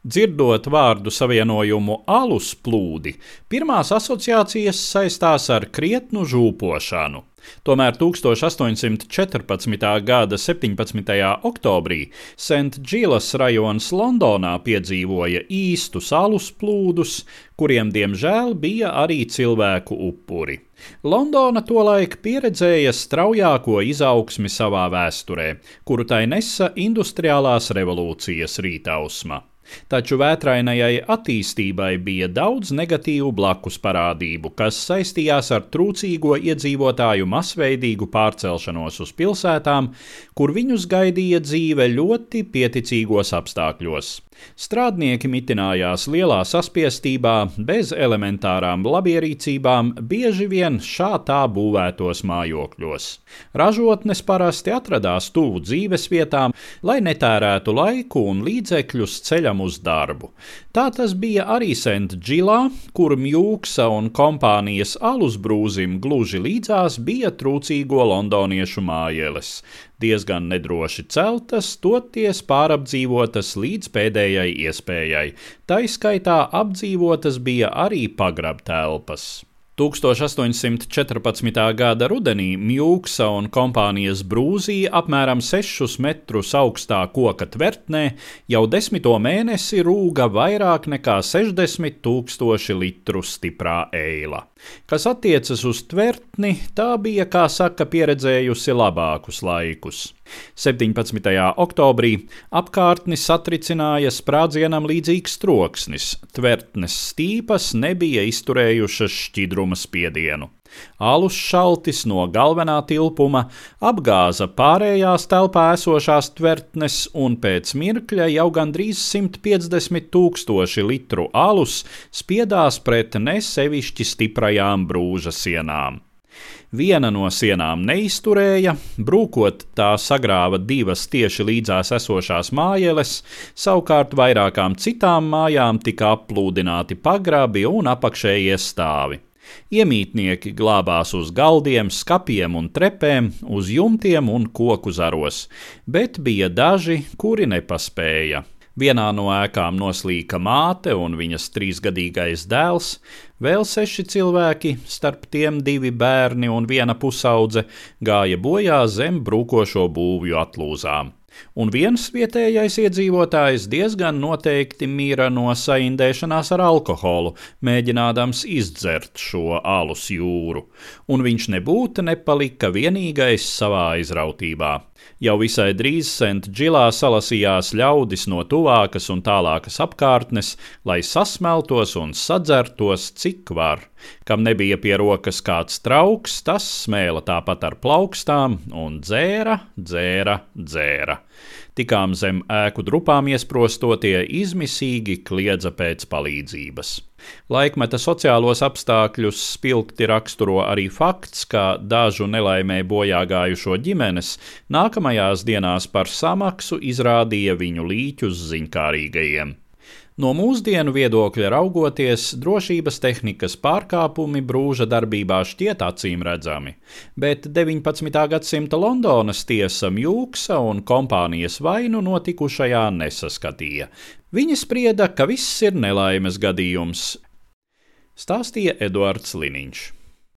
Dzirdot vārdu savienojumu alus plūdi, pirmās asociācijas saistās ar krietnu žūpošanu. Tomēr 1814. gada 17. oktobrī Sent-Džilas rajons Londonā piedzīvoja īstus alus plūdus, kuriem diemžēl bija arī cilvēku upuri. Londona tolaik pieredzēja straujāko izaugsmi savā vēsturē, kuru tai nesa industriālās revolūcijas rītausma. Taču vētrainajai attīstībai bija daudz negatīvu blakus parādību, kas saistījās ar trūcīgo iedzīvotāju masveidīgu pārcelšanos uz pilsētām, kur viņus gaidīja dzīve ļoti pieticīgos apstākļos. Strādnieki mitinājās lielā saspiestībā, bez elementārām labierīcībām, bieži vien šā tā būvētos mājokļos. Ražotnes parasti atradās tuvu dzīvesvietām, lai netērētu laiku un līdzekļus ceļam uz darbu. Tā tas bija arī Sentdžilā, kur Mjūksa un kompānijas alus brūzim gluži līdzās bija trūcīgo londoniešu mājeles. Diezgan nedroši celtas, toties pārapdzīvotas līdz pēdējai iespējai. Tā izskaitā apdzīvotas bija arī pagrabtelpas. 1814. gada rudenī Mjūksa un kompānijas brūzija apmēram 6 metrus augstā koka tvertnē jau desmito mēnesi rūga vairāk nekā 60 tūkstoši litru stiprā eila. Kas attiecas uz tvertni, tā bija, kā saka, pieredzējusi labākus laikus. 17. oktobrī apkārtni satricināja sprādzienam līdzīgs troksnis, tvertnes stīpas nebija izturējušas šķidruma spiedienu. Alus šaltis no galvenā tilpuma apgāza pārējās telpā esošās tvertnes, un pēc mirkļa jau gandrīz 150 tūkstoši litru alus spiedās pret nesevišķi stiprajām brūža sienām. Viena no sienām neizturēja, brūkot tā sagrāva divas tieši līdzās esošās mājeles, savukārt vairākām citām mājām tika aplūdināti pagrabi un apakšējie stāvi. Iemītnieki glābās uz galdiem, skapiem un trepēm, uz jumtiem un koku zaros, bet bija daži, kuri nepaspēja. Vienā no ēkām noslīka māte un viņas trīsgadīgais dēls, vēl seši cilvēki, starp tiem divi bērni un viena pusaudze, gāja bojā zem brūkošo būvju atlūzām. Un viens vietējais iedzīvotājs diezgan noteikti mīra no saindēšanās ar alkoholu, mēģinādams izdzert šo alus jūru, un viņš nebūtu nepalika vienīgais savā izrautībā. Jau visai drīz Sent-Džilā salasījās ļaudis no tuvākas un tālākas apkārtnes, lai sasmeltos un sadzertos, cik var. Kam nebija pie rokas kāds trauks, tas smēla tāpat ar plaukstām un dzēra, dzēra, dzēra. Tikām zem ēku drupām iesprostotie izmisīgi kliedza pēc palīdzības. Laikmeta sociālos apstākļus spilgti raksturo arī fakts, ka dažu nelaimē bojā gājušo ģimenes nākamajās dienās par samaksu izrādīja viņu līķus ziņkārīgajiem. No mūsdienu viedokļa raugoties, drošības tehnikas pārkāpumi brūža darbībā šķiet acīm redzami, bet 19. gadsimta Londonas tiesa Mjūksa un kompānijas vainu notikušajā nesaskatīja. Viņi sprieda, ka viss ir nelaimes gadījums, stāstīja Eduards Liniņš.